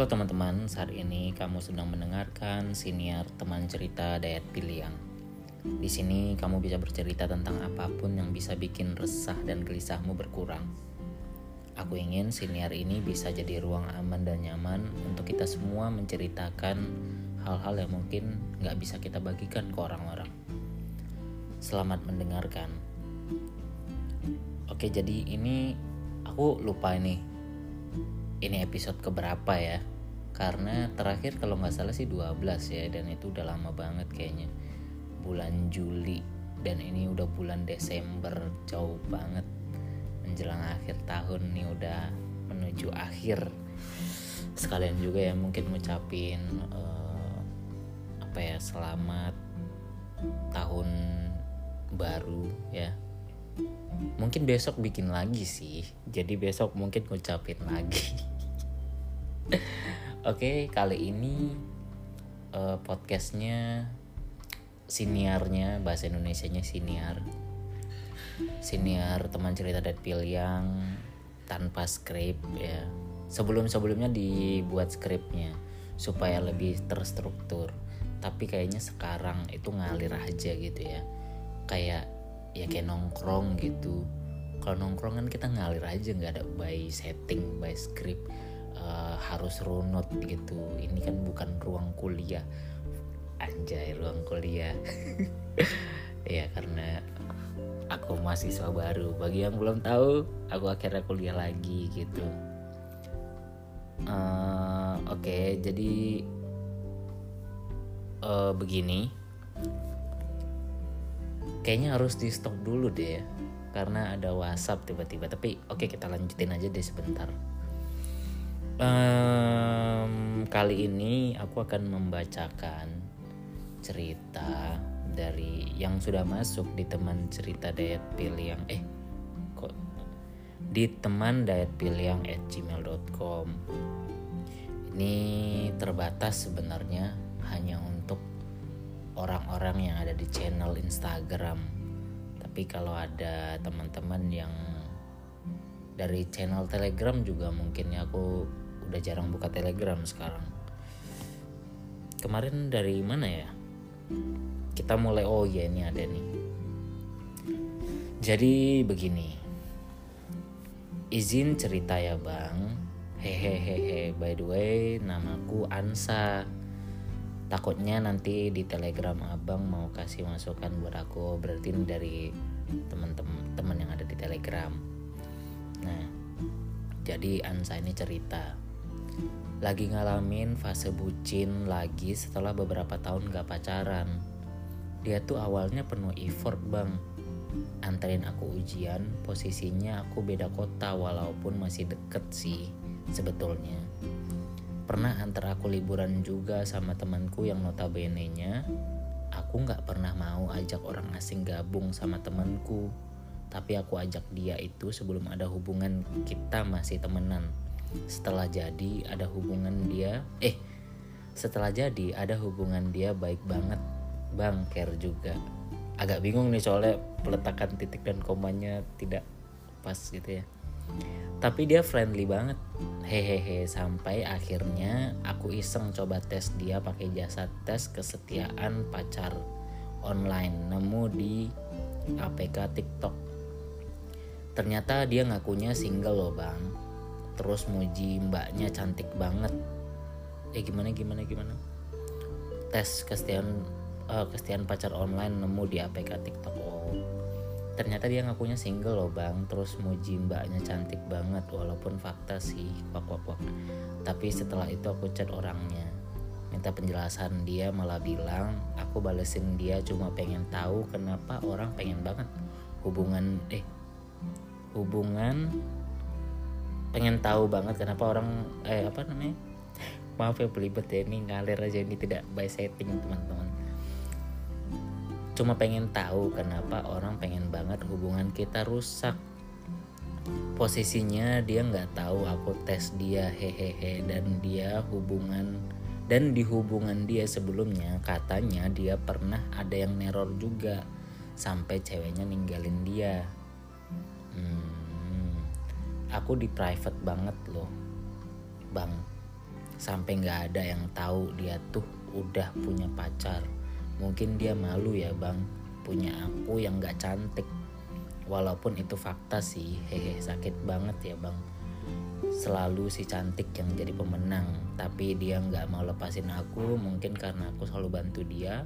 Halo teman-teman, saat ini kamu sedang mendengarkan siniar teman cerita Dayat Piliang. Di sini kamu bisa bercerita tentang apa pun yang bisa bikin resah dan gelisahmu berkurang. Aku ingin siniar ini bisa jadi ruang aman dan nyaman untuk kita semua menceritakan hal-hal yang mungkin nggak bisa kita bagikan ke orang-orang. Selamat mendengarkan. Oke, jadi ini aku lupa ini ini episode keberapa ya karena terakhir kalau nggak salah sih 12 ya dan itu udah lama banget kayaknya. Bulan Juli dan ini udah bulan Desember jauh banget. Menjelang akhir tahun nih udah menuju akhir. Sekalian juga ya mungkin ngucapin uh, apa ya selamat tahun baru ya. Mungkin besok bikin lagi sih. Jadi besok mungkin ngucapin lagi Oke, kali ini uh, podcastnya siniarnya bahasa Indonesia-nya siniar. Siniar teman cerita Deadpool yang tanpa skrip ya. Sebelum-sebelumnya dibuat skripnya supaya lebih terstruktur. Tapi kayaknya sekarang itu ngalir aja gitu ya. Kayak ya kayak nongkrong gitu. Kalau nongkrong kan kita ngalir aja nggak ada by setting, by script uh, harus runut gitu. Ini kan bukan ruang kuliah. Anjay ruang kuliah. Ya karena aku mahasiswa baru. Bagi yang belum tahu aku akhirnya kuliah lagi gitu. Uh, oke okay, jadi uh, begini. Kayaknya harus di stop dulu deh karena ada WhatsApp tiba-tiba. Tapi oke okay, kita lanjutin aja deh sebentar um, kali ini aku akan membacakan cerita dari yang sudah masuk di teman cerita diet piliang eh kok di teman diet piliang at gmail.com ini terbatas sebenarnya hanya untuk orang-orang yang ada di channel Instagram. Tapi kalau ada teman-teman yang dari channel Telegram juga mungkin ya aku udah jarang buka telegram sekarang. Kemarin dari mana ya? Kita mulai oh ya ini ada nih. Jadi begini. Izin cerita ya bang. Hehehehe by the way namaku Ansa. Takutnya nanti di telegram abang mau kasih masukan buat aku. Berarti ini dari teman-teman teman yang ada di telegram. Nah jadi Ansa ini cerita lagi ngalamin fase bucin lagi setelah beberapa tahun gak pacaran. Dia tuh awalnya penuh effort bang. Anterin aku ujian, posisinya aku beda kota walaupun masih deket sih sebetulnya. Pernah antar aku liburan juga sama temanku yang notabene-nya aku gak pernah mau ajak orang asing gabung sama temanku. Tapi aku ajak dia itu sebelum ada hubungan kita masih temenan setelah jadi ada hubungan dia. Eh setelah jadi ada hubungan dia baik banget. Bang care juga. Agak bingung nih soalnya peletakan titik dan komanya tidak pas gitu ya. Tapi dia friendly banget. Hehehe sampai akhirnya aku iseng coba tes dia pakai jasa tes kesetiaan pacar online. Nemu di APK TikTok. Ternyata dia ngakunya single loh bang terus muji mbaknya cantik banget. Eh gimana gimana gimana? Tes kesetiaan uh, kesetiaan pacar online nemu di APK TikTok. Oh. Ternyata dia ngakunya single loh bang. Terus muji mbaknya cantik banget walaupun fakta sih wak wak wak tapi setelah itu aku chat orangnya. Minta penjelasan dia malah bilang aku balesin dia cuma pengen tahu kenapa orang pengen banget hubungan eh hubungan pengen tahu banget kenapa orang eh apa namanya maaf ya belibet ya ini ngalir aja ini tidak by setting teman-teman. Cuma pengen tahu kenapa orang pengen banget hubungan kita rusak. Posisinya dia nggak tahu aku tes dia hehehe dan dia hubungan dan di hubungan dia sebelumnya katanya dia pernah ada yang neror juga sampai ceweknya ninggalin dia. Hmm, aku di private banget loh bang. Sampai nggak ada yang tahu dia tuh udah punya pacar. Mungkin dia malu ya bang punya aku yang nggak cantik. Walaupun itu fakta sih hehe sakit banget ya bang. Selalu si cantik yang jadi pemenang tapi dia nggak mau lepasin aku. Mungkin karena aku selalu bantu dia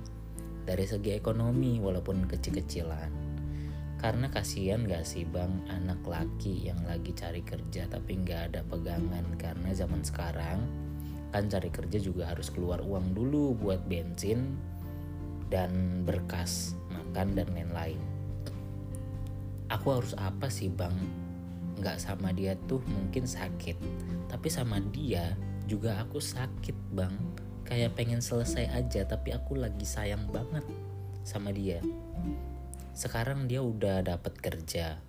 dari segi ekonomi walaupun kecil-kecilan karena kasihan gak sih bang? Anak laki yang lagi cari kerja tapi nggak ada pegangan. Karena zaman sekarang kan cari kerja juga harus keluar uang dulu buat bensin dan berkas makan dan lain-lain. Aku harus apa sih bang? Nggak sama dia tuh mungkin sakit. Tapi sama dia juga aku sakit bang. Kayak pengen selesai aja tapi aku lagi sayang banget sama dia sekarang dia udah dapat kerja.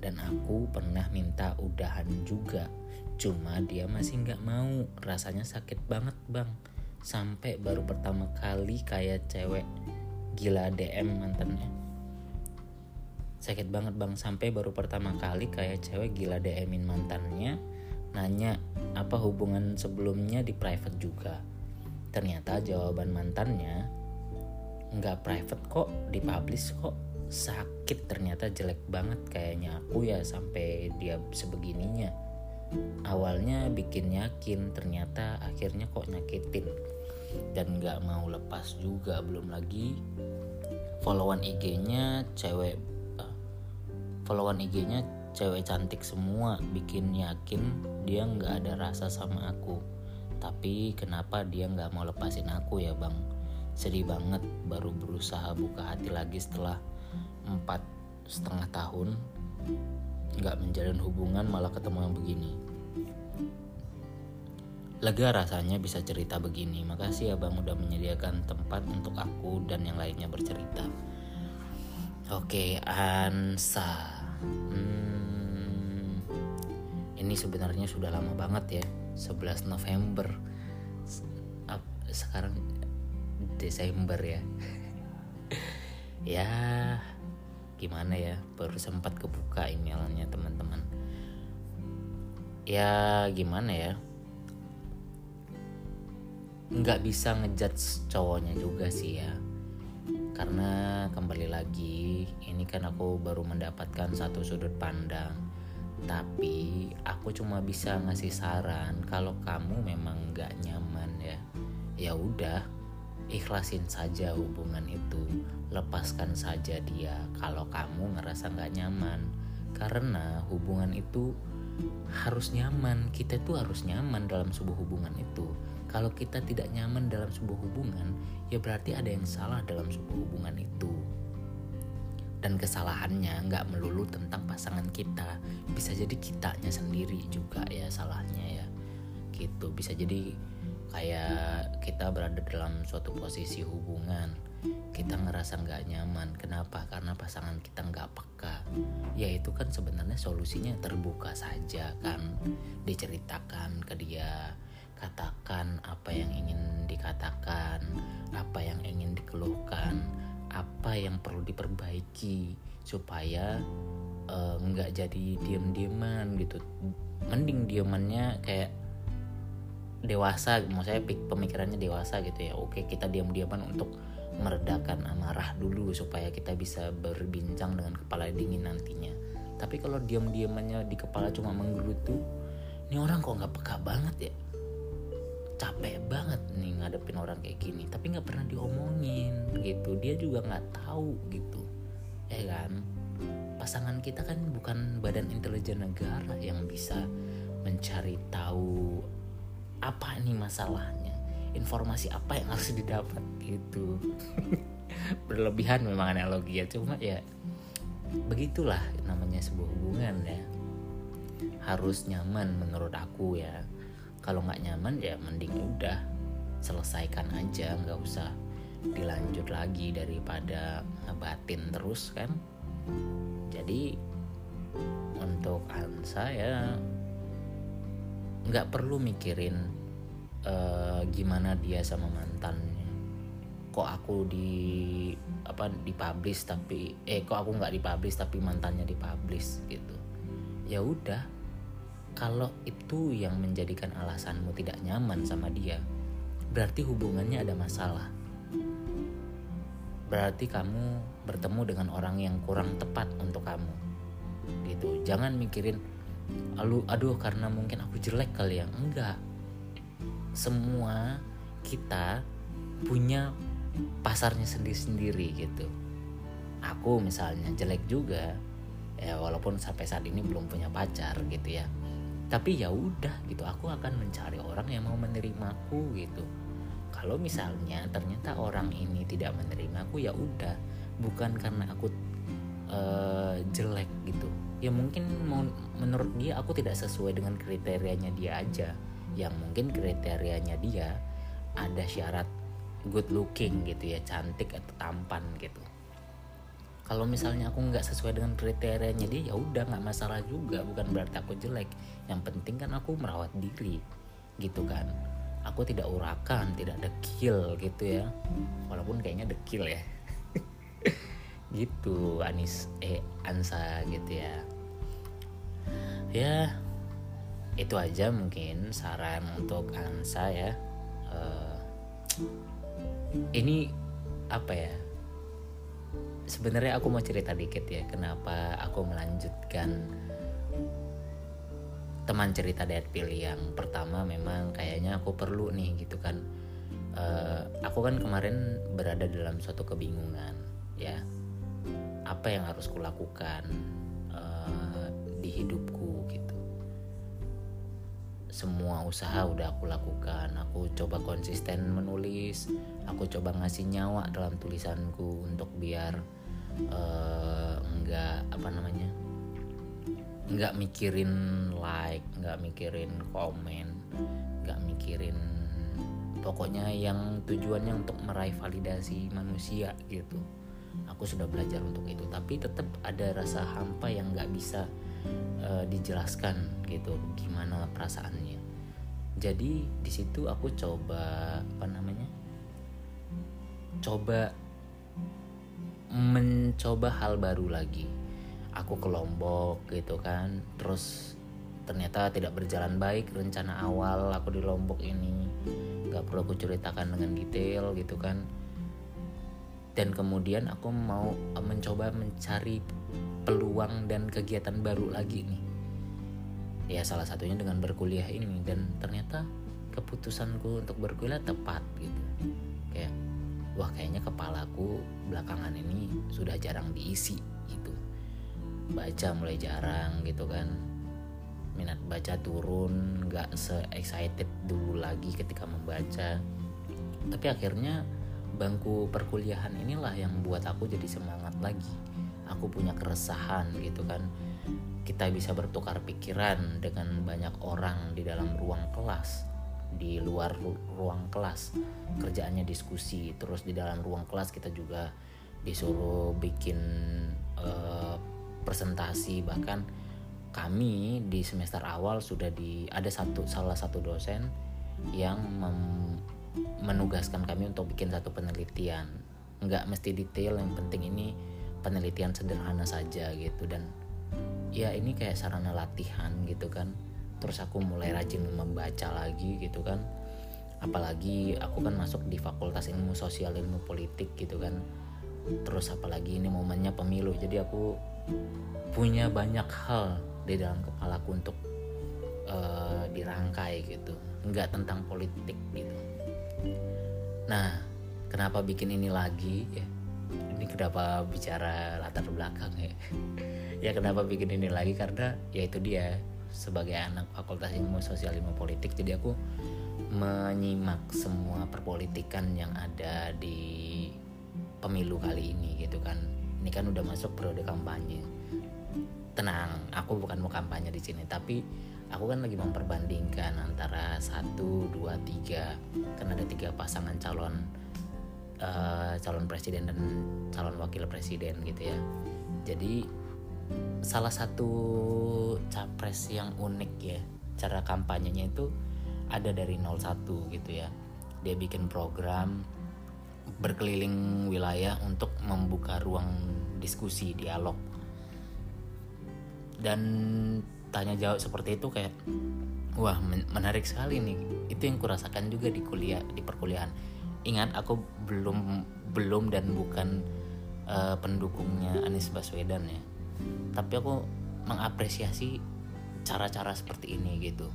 Dan aku pernah minta udahan juga. Cuma dia masih nggak mau. Rasanya sakit banget bang. Sampai baru pertama kali kayak cewek gila DM mantannya. Sakit banget bang. Sampai baru pertama kali kayak cewek gila DMin mantannya nanya apa hubungan sebelumnya di private juga. Ternyata jawaban mantannya nggak private kok dipublish kok sakit ternyata jelek banget kayaknya aku ya sampai dia sebegininya. Awalnya bikin yakin ternyata akhirnya kok nyakitin. Dan nggak mau lepas juga belum lagi followan IG-nya cewek followan IG-nya cewek cantik semua bikin yakin dia nggak ada rasa sama aku. Tapi kenapa dia nggak mau lepasin aku ya bang? Sedih banget baru berusaha buka hati lagi setelah empat setengah tahun nggak menjalin hubungan malah ketemu yang begini. Lega rasanya bisa cerita begini. Makasih ya bang udah menyediakan tempat untuk aku dan yang lainnya bercerita. Oke Ansa. Hmm, ini sebenarnya sudah lama banget ya 11 November. Sekarang Desember ya. Ya gimana ya baru sempat kebuka emailnya teman-teman. Ya gimana ya? Nggak bisa ngejudge cowoknya juga sih ya. Karena kembali lagi ini kan aku baru mendapatkan satu sudut pandang. Tapi aku cuma bisa ngasih saran kalau kamu memang nggak nyaman ya. Ya udah ikhlasin saja hubungan itu lepaskan saja dia kalau kamu ngerasa nggak nyaman. Karena hubungan itu harus nyaman. Kita tuh harus nyaman dalam sebuah hubungan itu. Kalau kita tidak nyaman dalam sebuah hubungan, ya berarti ada yang salah dalam sebuah hubungan itu. Dan kesalahannya nggak melulu tentang pasangan kita, bisa jadi kitanya sendiri juga ya salahnya ya. Gitu, bisa jadi kayak kita berada dalam suatu posisi hubungan, kita ngerasa nggak nyaman. Kenapa? Karena pasangan kita nggak peka. Ya itu kan sebenarnya solusinya terbuka saja kan, diceritakan ke dia katakan apa yang ingin dikatakan, apa yang ingin dikeluhkan, apa yang perlu diperbaiki supaya uh, nggak jadi diem-dieman gitu. Mending diemannya kayak dewasa, maksudnya pemikirannya dewasa gitu ya. Oke kita diam-diaman untuk meredakan amarah dulu supaya kita bisa berbincang dengan kepala dingin nantinya. Tapi kalau diam-diamannya di kepala cuma menggerutu, ini orang kok nggak peka banget ya? Capek banget nih ngadepin orang kayak gini. Tapi nggak pernah diomongin gitu. Dia juga nggak tahu gitu. Ya kan? Pasangan kita kan bukan badan intelijen negara yang bisa mencari tahu apa nih masalahnya? Informasi apa yang harus didapat? Gitu. Berlebihan memang analogi ya cuma ya begitulah namanya sebuah hubungan ya. Harus nyaman menurut aku ya. Kalau nggak nyaman ya mending udah selesaikan aja nggak usah dilanjut lagi daripada ngebatin terus kan. Jadi untuk Ansa ya nggak perlu mikirin uh, gimana dia sama mantannya. Kok aku di apa dipublish tapi eh kok aku nggak dipublish tapi mantannya dipublish gitu. Ya udah kalau itu yang menjadikan alasanmu tidak nyaman sama dia berarti hubungannya ada masalah. Berarti kamu bertemu dengan orang yang kurang tepat untuk kamu gitu. Jangan mikirin aduh aduh karena mungkin aku jelek kali ya? Enggak. Semua kita punya pasarnya sendiri-sendiri gitu. Aku misalnya jelek juga ya walaupun sampai saat ini belum punya pacar gitu ya. Tapi ya udah gitu aku akan mencari orang yang mau menerimaku gitu. Kalau misalnya ternyata orang ini tidak menerima aku ya udah. Bukan karena aku uh, jelek gitu ya mungkin menurut dia aku tidak sesuai dengan kriterianya dia aja. Yang mungkin kriterianya dia ada syarat good looking gitu ya cantik atau tampan gitu. Kalau misalnya aku nggak sesuai dengan kriterianya dia ya udah nggak masalah juga. Bukan berarti aku jelek. Yang penting kan aku merawat diri gitu kan. Aku tidak urakan tidak dekil gitu ya. Walaupun kayaknya dekil ya gitu Anis eh Ansa gitu ya. Ya itu aja mungkin saran untuk Ansa ya. Uh, ini apa ya? Sebenarnya aku mau cerita dikit ya kenapa aku melanjutkan teman cerita pilih yang pertama. Memang kayaknya aku perlu nih gitu kan. Uh, aku kan kemarin berada dalam suatu kebingungan ya apa yang harus kulakukan uh, di hidupku gitu. Semua usaha udah aku lakukan. Aku coba konsisten menulis aku coba ngasih nyawa dalam tulisanku untuk biar uh, enggak apa namanya nggak mikirin like nggak mikirin komen nggak mikirin pokoknya yang tujuannya untuk meraih validasi manusia gitu aku sudah belajar untuk itu. Tapi tetap ada rasa hampa yang nggak bisa uh, dijelaskan gitu gimana perasaannya. Jadi di situ aku coba apa namanya coba mencoba hal baru lagi. Aku ke Lombok gitu kan terus ternyata tidak berjalan baik rencana awal aku di Lombok ini. Nggak perlu aku ceritakan dengan detail gitu kan dan kemudian aku mau mencoba mencari peluang dan kegiatan baru lagi nih. Ya salah satunya dengan berkuliah ini. Dan ternyata keputusanku untuk berkuliah tepat gitu. Kayak wah kayaknya kepalaku belakangan ini sudah jarang diisi gitu. Baca mulai jarang gitu kan. Minat baca turun nggak se excited dulu lagi ketika membaca. Tapi akhirnya bangku perkuliahan inilah yang buat aku jadi semangat lagi. Aku punya keresahan gitu kan. Kita bisa bertukar pikiran dengan banyak orang di dalam ruang kelas di luar ruang kelas. Kerjaannya diskusi terus di dalam ruang kelas kita juga disuruh bikin uh, presentasi. Bahkan kami di semester awal sudah di ada satu salah satu dosen yang mem, menugaskan kami untuk bikin satu penelitian. Nggak mesti detail yang penting ini penelitian sederhana saja gitu. Dan ya ini kayak sarana latihan gitu kan. Terus aku mulai rajin membaca lagi gitu kan. Apalagi aku kan masuk di fakultas ilmu sosial ilmu politik gitu kan. Terus apalagi ini momennya pemilu jadi aku punya banyak hal di dalam kepalaku untuk uh, dirangkai gitu. Nggak tentang politik gitu nah kenapa bikin ini lagi ya? Ini kenapa bicara latar belakang ya? Ya kenapa bikin ini lagi? Karena ya itu dia sebagai anak fakultas ilmu sosial ilmu politik jadi aku menyimak semua perpolitikan yang ada di pemilu kali ini gitu kan. Ini kan udah masuk periode kampanye. Tenang aku bukan mau kampanye di sini tapi aku kan lagi memperbandingkan antara satu dua tiga. Kan ada tiga pasangan calon uh, calon presiden dan calon wakil presiden gitu ya. Jadi salah satu capres yang unik ya cara kampanyenya itu ada dari 01 gitu ya. Dia bikin program berkeliling wilayah untuk membuka ruang diskusi dialog. Dan tanya jawab seperti itu kayak wah menarik sekali nih. Itu yang kurasakan juga di kuliah di perkuliahan. Ingat aku belum belum dan bukan uh, pendukungnya Anies Baswedan ya. Tapi aku mengapresiasi cara-cara seperti ini gitu.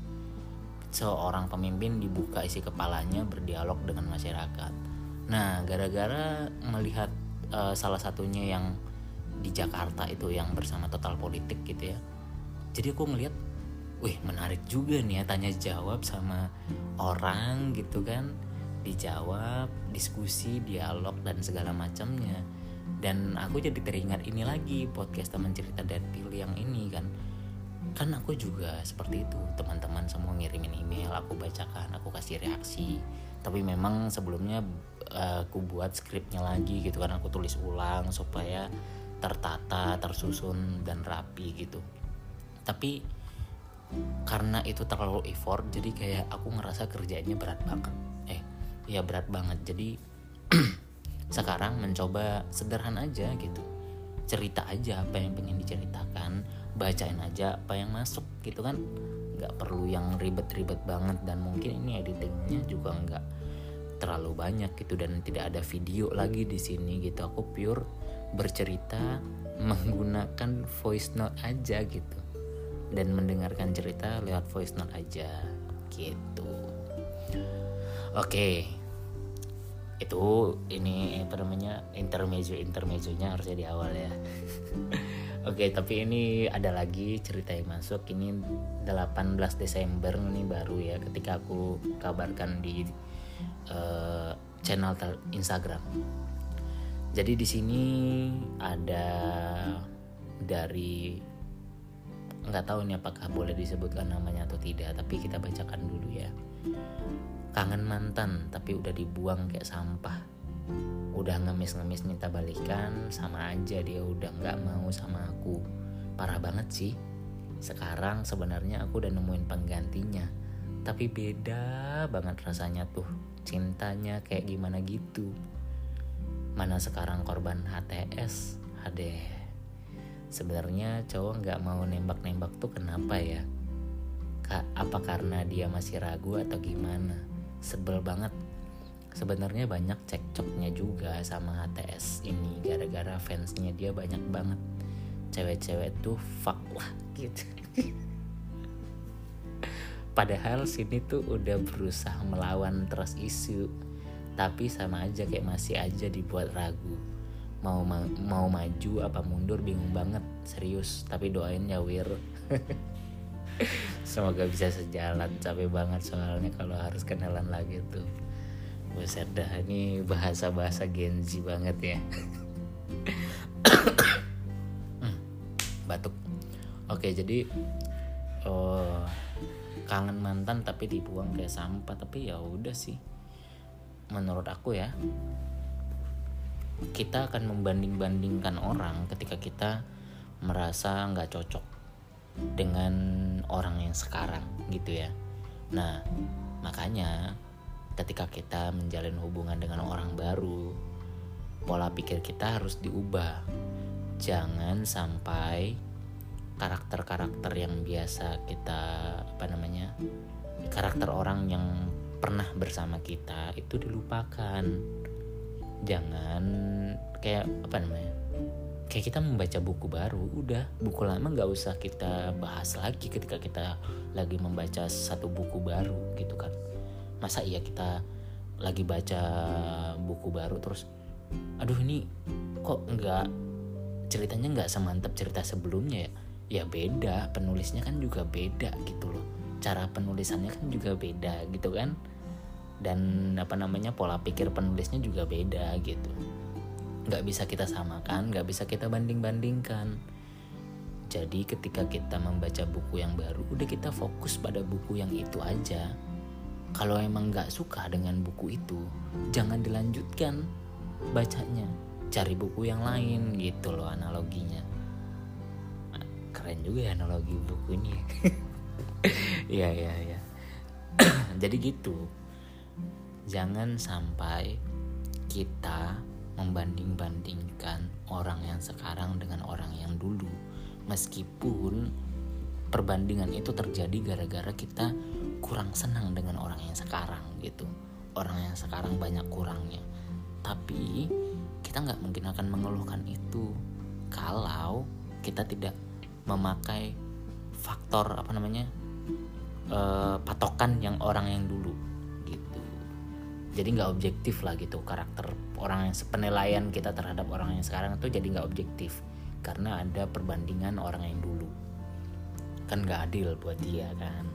Seorang pemimpin dibuka isi kepalanya berdialog dengan masyarakat. Nah gara-gara melihat uh, salah satunya yang di Jakarta itu yang bersama total politik gitu ya jadi aku ngeliat wih menarik juga nih ya tanya jawab sama orang gitu kan. Dijawab diskusi dialog dan segala macamnya. Dan aku jadi teringat ini lagi podcast teman cerita pilih yang ini kan. Kan aku juga seperti itu teman-teman semua ngirimin email aku bacakan aku kasih reaksi. Tapi memang sebelumnya uh, aku buat skripnya lagi gitu kan aku tulis ulang supaya tertata tersusun dan rapi gitu tapi karena itu terlalu effort jadi kayak aku ngerasa kerjanya berat banget. Eh ya berat banget. Jadi sekarang mencoba sederhana aja gitu. Cerita aja apa yang pengen diceritakan bacain aja apa yang masuk gitu kan. Nggak perlu yang ribet-ribet banget dan mungkin ini editingnya juga nggak terlalu banyak gitu dan tidak ada video lagi di sini gitu. Aku pure bercerita menggunakan voice note aja gitu dan mendengarkan cerita lewat voice note aja gitu. Oke itu ini apa namanya intermezzo intermezzonya harusnya di awal ya. Oke tapi ini ada lagi cerita yang masuk. Ini 18 Desember ini baru ya ketika aku kabarkan di uh, channel Instagram. Jadi di sini ada dari nggak tahu nih apakah boleh disebutkan namanya atau tidak tapi kita bacakan dulu ya. Kangen mantan tapi udah dibuang kayak sampah. Udah ngemis-ngemis minta balikan sama aja dia udah nggak mau sama aku. Parah banget sih. Sekarang sebenarnya aku udah nemuin penggantinya. Tapi beda banget rasanya tuh. Cintanya kayak gimana gitu. Mana sekarang korban HTS hadeh sebenarnya cowok nggak mau nembak-nembak tuh kenapa ya? Apa karena dia masih ragu atau gimana? Sebel banget. Sebenarnya banyak cekcoknya juga sama HTS ini gara-gara fansnya dia banyak banget. Cewek-cewek tuh fuck lah gitu. Padahal sini tuh udah berusaha melawan terus isu tapi sama aja kayak masih aja dibuat ragu mau ma mau maju apa mundur bingung banget serius. Tapi doain ya Wir. Semoga bisa sejalan capek banget soalnya kalau harus kenalan lagi tuh. Buset dah ini bahasa-bahasa genzi banget ya. Batuk. Oke jadi oh, Kangen mantan tapi dibuang kayak sampah Tapi ya udah sih. Menurut aku ya kita akan membanding-bandingkan orang ketika kita merasa nggak cocok dengan orang yang sekarang gitu ya. Nah, makanya ketika kita menjalin hubungan dengan orang baru, pola pikir kita harus diubah. Jangan sampai karakter-karakter yang biasa kita apa namanya? karakter orang yang pernah bersama kita itu dilupakan jangan kayak apa namanya kayak kita membaca buku baru udah. Buku lama nggak usah kita bahas lagi ketika kita lagi membaca satu buku baru gitu kan. Masa iya kita lagi baca buku baru terus aduh ini kok nggak ceritanya nggak semantap cerita sebelumnya ya? Ya beda penulisnya kan juga beda gitu loh. Cara penulisannya kan juga beda gitu kan dan apa namanya pola pikir penulisnya juga beda gitu. Nggak bisa kita samakan nggak bisa kita banding bandingkan jadi ketika kita membaca buku yang baru udah kita fokus pada buku yang itu aja. Kalau emang nggak suka dengan buku itu jangan dilanjutkan bacanya. Cari buku yang lain gitu loh analoginya. Keren juga ya analogi bukunya. Iya iya iya. Jadi gitu jangan sampai kita membanding-bandingkan orang yang sekarang dengan orang yang dulu. Meskipun perbandingan itu terjadi gara-gara kita kurang senang dengan orang yang sekarang gitu. Orang yang sekarang banyak kurangnya. Tapi kita nggak mungkin akan mengeluhkan itu kalau kita tidak memakai faktor apa namanya uh, patokan yang orang yang dulu jadi nggak objektif lah gitu. Karakter orang yang penilaian kita terhadap orang yang sekarang itu jadi nggak objektif. Karena ada perbandingan orang yang dulu. Kan nggak adil buat dia kan.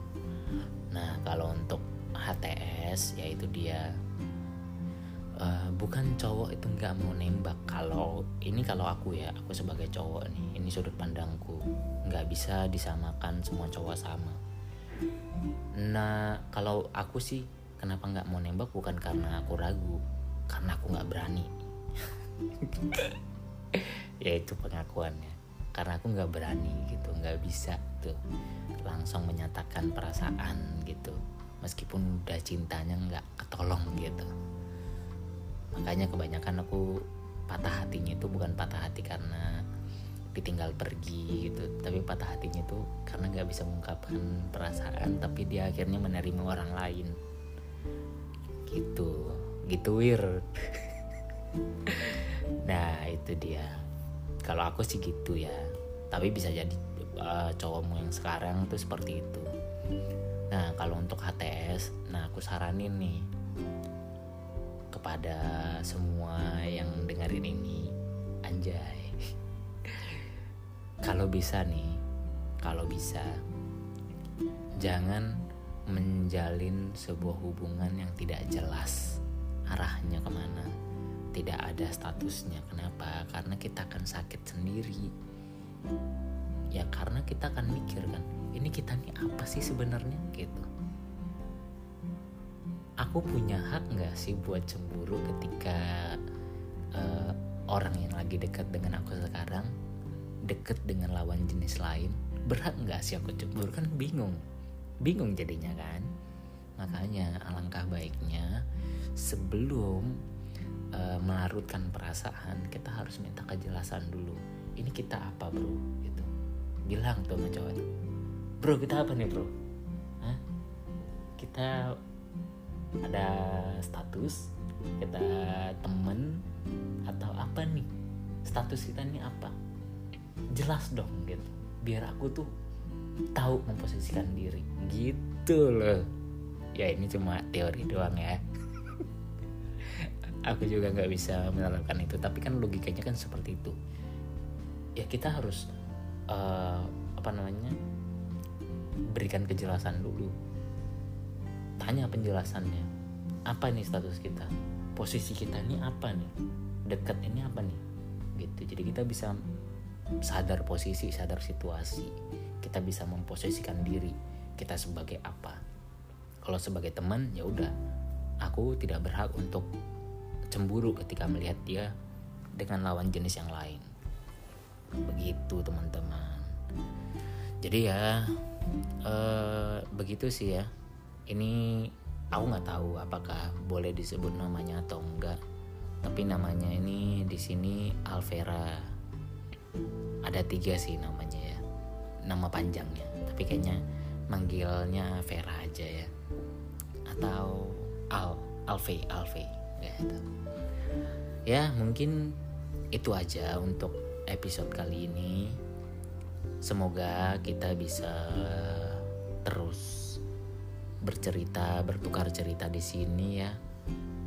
Nah kalau untuk HTS yaitu dia uh, bukan cowok itu nggak mau nembak. Kalau ini kalau aku ya aku sebagai cowok nih ini sudut pandangku. Nggak bisa disamakan semua cowok sama. Nah kalau aku sih kenapa nggak mau nembak bukan karena aku ragu karena aku nggak berani. Ya itu pengakuannya. Karena aku nggak berani gitu nggak bisa tuh langsung menyatakan perasaan gitu. Meskipun udah cintanya nggak ketolong gitu. Makanya kebanyakan aku patah hatinya itu bukan patah hati karena ditinggal pergi gitu tapi patah hatinya itu karena nggak bisa mengungkapkan perasaan tapi dia akhirnya menerima orang lain gitu gitu wir nah itu dia. Kalau aku sih gitu ya. Tapi bisa jadi uh, cowokmu yang sekarang tuh seperti itu. Nah kalau untuk HTS nah aku saranin nih kepada semua yang dengerin ini anjay. Kalau bisa nih kalau bisa jangan menjalin sebuah hubungan yang tidak jelas arahnya ke mana tidak ada statusnya kenapa karena kita akan sakit sendiri. Ya karena kita akan mikir kan ini kita nih apa sih sebenarnya gitu. Aku punya hak nggak sih buat cemburu ketika uh, orang yang lagi dekat dengan aku sekarang deket dengan lawan jenis lain berhak nggak sih aku cemburu? Kan bingung bingung jadinya kan. Makanya alangkah baiknya sebelum uh, melarutkan perasaan kita harus minta kejelasan dulu. Ini kita apa bro? Gitu. Bilang tuh sama cowok bro kita apa nih bro? Hah? kita ada status kita temen atau apa nih? Status kita ini apa? Jelas dong gitu. Biar aku tuh tahu memposisikan diri. Gitu loh. Ya ini cuma teori doang ya. Aku juga nggak bisa menerapkan itu tapi kan logikanya kan seperti itu. Ya kita harus uh, apa namanya berikan kejelasan dulu. Tanya penjelasannya. Apa nih status kita? Posisi kita ini apa nih? Dekat ini apa nih? Gitu. Jadi kita bisa sadar posisi sadar situasi. Kita bisa memposisikan diri kita sebagai apa. Kalau sebagai teman ya udah. Aku tidak berhak untuk cemburu ketika melihat dia dengan lawan jenis yang lain. Begitu teman-teman. Jadi ya eh, begitu sih ya. Ini aku nggak tahu apakah boleh disebut namanya atau enggak. Tapi namanya ini di sini Alvera ada tiga sih namanya ya. Nama panjangnya. Tapi kayaknya manggilnya Vera aja ya. Atau Al Alve Alve. Gitu. Ya mungkin itu aja untuk episode kali ini. Semoga kita bisa terus bercerita bertukar cerita di sini ya.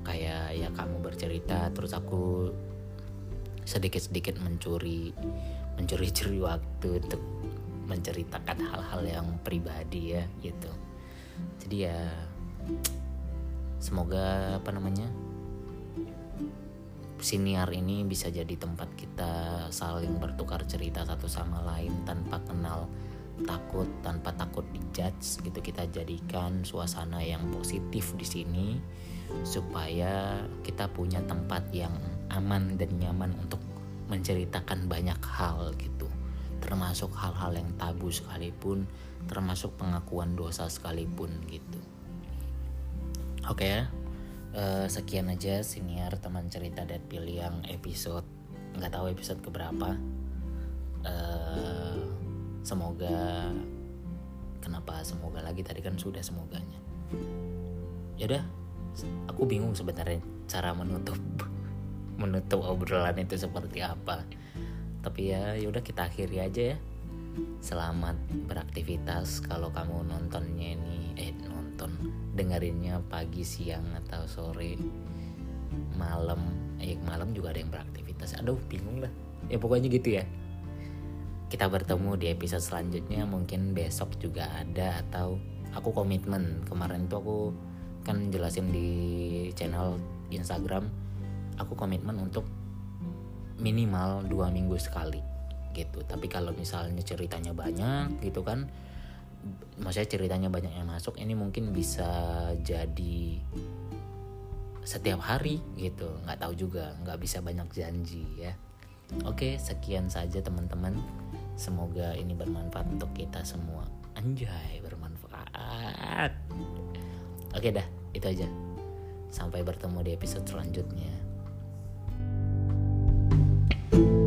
Kayak ya kamu bercerita terus aku sedikit-sedikit mencuri mencuri-curi waktu untuk menceritakan hal-hal yang pribadi ya gitu. Jadi ya semoga apa namanya siniar ini bisa jadi tempat kita saling bertukar cerita satu sama lain tanpa kenal takut tanpa takut dijudge gitu. Kita jadikan suasana yang positif di sini supaya kita punya tempat yang aman dan nyaman untuk menceritakan banyak hal gitu. Termasuk hal-hal yang tabu sekalipun termasuk pengakuan dosa sekalipun gitu. Oke ya uh, sekian aja siniar teman cerita dan pilih yang episode nggak tahu episode keberapa. Uh, semoga kenapa semoga lagi? Tadi kan sudah semoganya. Ya udah aku bingung sebenarnya cara menutup menutup obrolan itu seperti apa. Tapi ya yaudah kita akhiri aja ya. Selamat beraktivitas kalau kamu nontonnya ini eh nonton dengerinnya pagi siang atau sore malam. Eh malam juga ada yang beraktivitas. Aduh bingung lah. Ya pokoknya gitu ya. Kita bertemu di episode selanjutnya. Mungkin besok juga ada atau aku komitmen. Kemarin tuh aku kan jelasin di channel Instagram aku komitmen untuk minimal dua minggu sekali gitu. Tapi kalau misalnya ceritanya banyak gitu kan maksudnya ceritanya banyak yang masuk ini mungkin bisa jadi setiap hari gitu. Nggak tahu juga nggak bisa banyak janji ya. Oke sekian saja teman-teman. Semoga ini bermanfaat untuk kita semua. Anjay bermanfaat. Oke dah itu aja. Sampai bertemu di episode selanjutnya you.